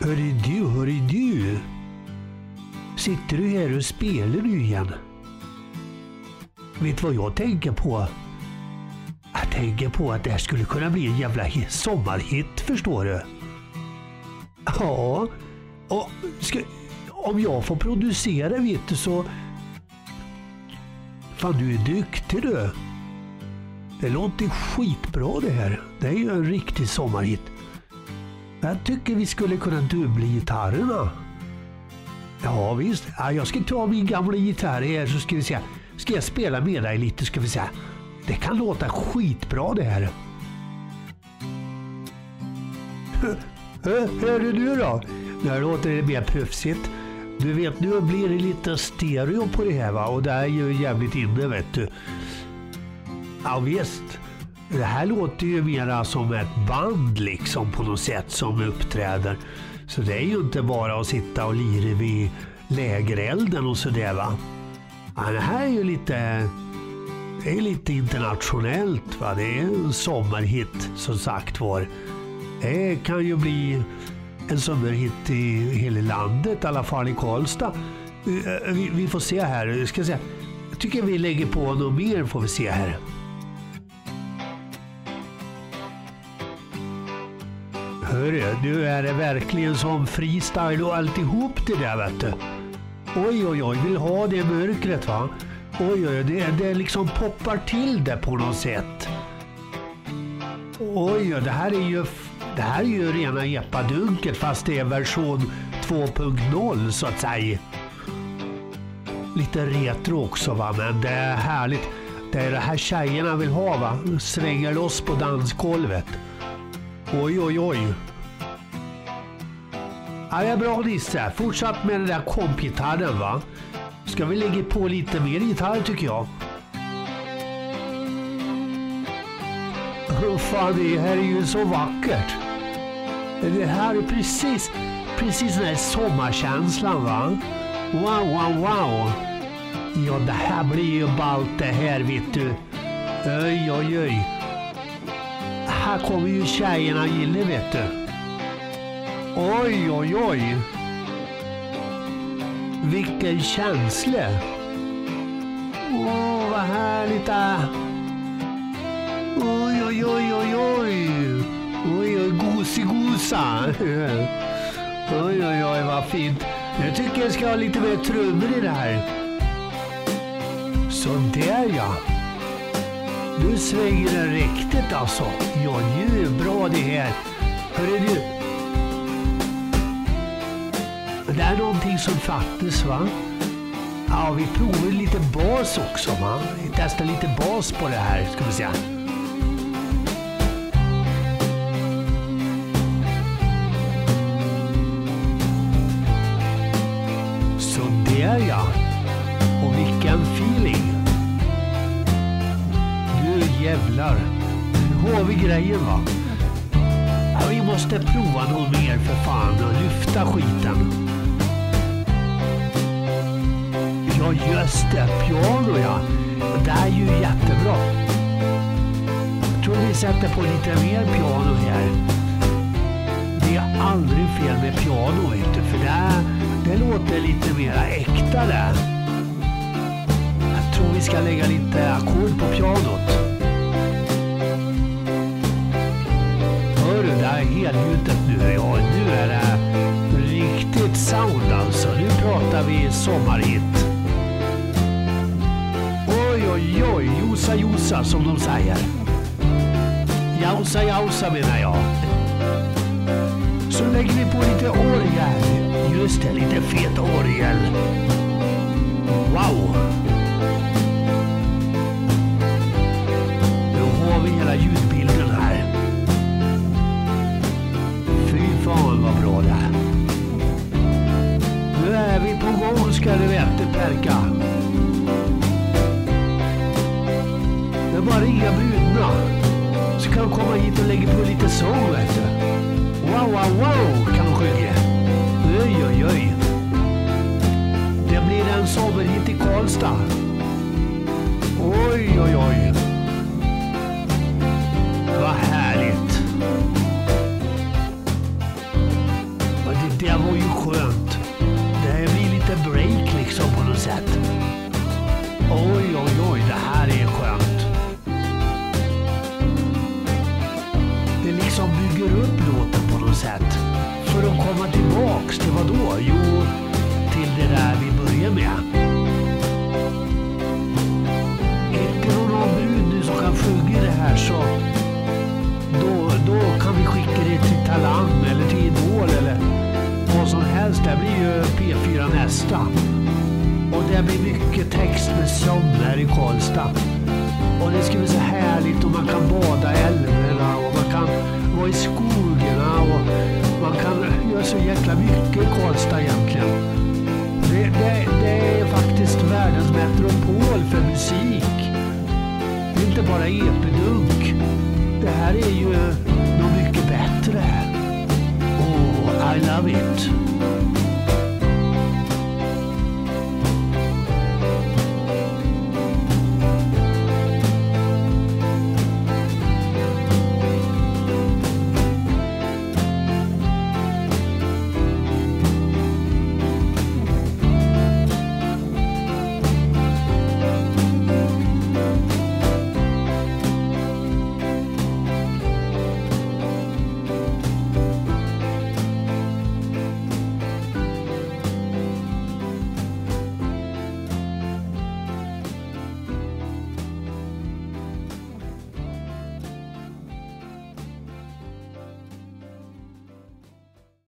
Hörru du, hörru du. Sitter du här och spelar nu igen? Vet du vad jag tänker på? Jag tänker på att det här skulle kunna bli en jävla sommarhit, förstår du. Ja, och ska, om jag får producera vet du så... Fan, du är duktig du. Det låter skitbra det här. Det är ju en riktig sommarhit. Jag tycker vi skulle kunna dubbla gitarrerna. Ja visst. Ja, jag ska ta min gamla gitarr här så ska vi se. Ska jag spela med dig lite ska vi se. Det kan låta skitbra det här. Hör, du nu då? Nu låter det mer proffsigt. Du vet, nu blir det lite stereo på det här va och det är ju jävligt inne vet du. Ja visst. Det här låter ju mera som ett band liksom på något sätt som uppträder. Så det är ju inte bara att sitta och lira vid lägerelden och sådär va. Ja, det här är ju lite, det är lite internationellt va. Det är en sommarhit som sagt var. Det kan ju bli en sommarhit i hela landet, i alla fall i Karlstad. Eh, vi, vi får se här. Jag Ska se. Jag tycker vi lägger på något mer får vi se här. Hörru, nu är det verkligen som freestyle och alltihop det där vet du. Oj, oj, oj, vill ha det mörkret va? Oj, oj, det, det liksom poppar till det på något sätt. Oj, oj, det här är ju, det här är ju rena epadunket fast det är version 2.0 så att säga. Lite retro också va, men det är härligt. Det är det här tjejerna vill ha va. Svänger loss på dansgolvet. Oj, oj, oj. Ja, det är bra Nisse. Fortsatt med den där kompgitarren va. Ska vi lägga på lite mer gitarr tycker jag. Åh, Fan, det här är ju så vackert. Det här är precis, precis den här sommarkänslan va. Wow, wow, wow. Ja, det här blir ju ballt det här vet du. Oj, oj, oj. Här kommer ju tjejerna gilla vet du. Oj, oj, oj. Vilken känsla. Åh, vad härligt det är. Oj, oj, oj, oj, oj. Oj, oj, gosigosa. Oj, oj, oj, vad fint. Jag tycker jag ska ha lite mer trummor i det här. Så där ja. Nu svänger den riktigt alltså. Ja, nu är det bra det här. Hörru du. Det är någonting som fattas va? Ja, vi provar lite bas också va? Vi testar lite bas på det här ska vi se. Sådär ja. Och vilken feeling. Jävlar. Nu har vi grejen va. Ja, vi måste prova något mer för fan och lyfta skiten. Ja just det, piano ja. Det är ju jättebra. Jag tror vi sätter på lite mer piano här. Det är aldrig fel med piano vet du, för det, det låter lite mera äkta där. Jag tror vi ska lägga lite ackord på pianot. Det är helgjutet nu. Ja, nu är det riktigt sound alltså. Nu pratar vi sommarhit. Oj, oj, oj. Josa, josa som de säger. Jausa, jausa menar jag. Så lägger vi på lite orgel. Just det, lite fet orgel. Wow! Det är bara inga brudna. Så kan de komma hit och lägga på lite sång vet du. Wow, wow, wow kan de sjunga. Oj, oj, oj. Det blir en sommarhit i Karlstad. Oj, oj, oj. Då? Jo, till det där vi börjar med. Hittar du någon brud nu som kan sjunga det här så då, då kan vi skicka det till Talang eller till Idol eller vad som helst. Det blir ju P4 nästa. Och det blir mycket text med sång här i Karlstad. Och det ska bli så härligt och man kan bada i älvorna och man kan så jäkla mycket i Karlstad egentligen. Det, det, det är faktiskt världens metropol för musik. Det är inte bara EP-dunk. Det här är ju något mycket bättre. Oh, I love it.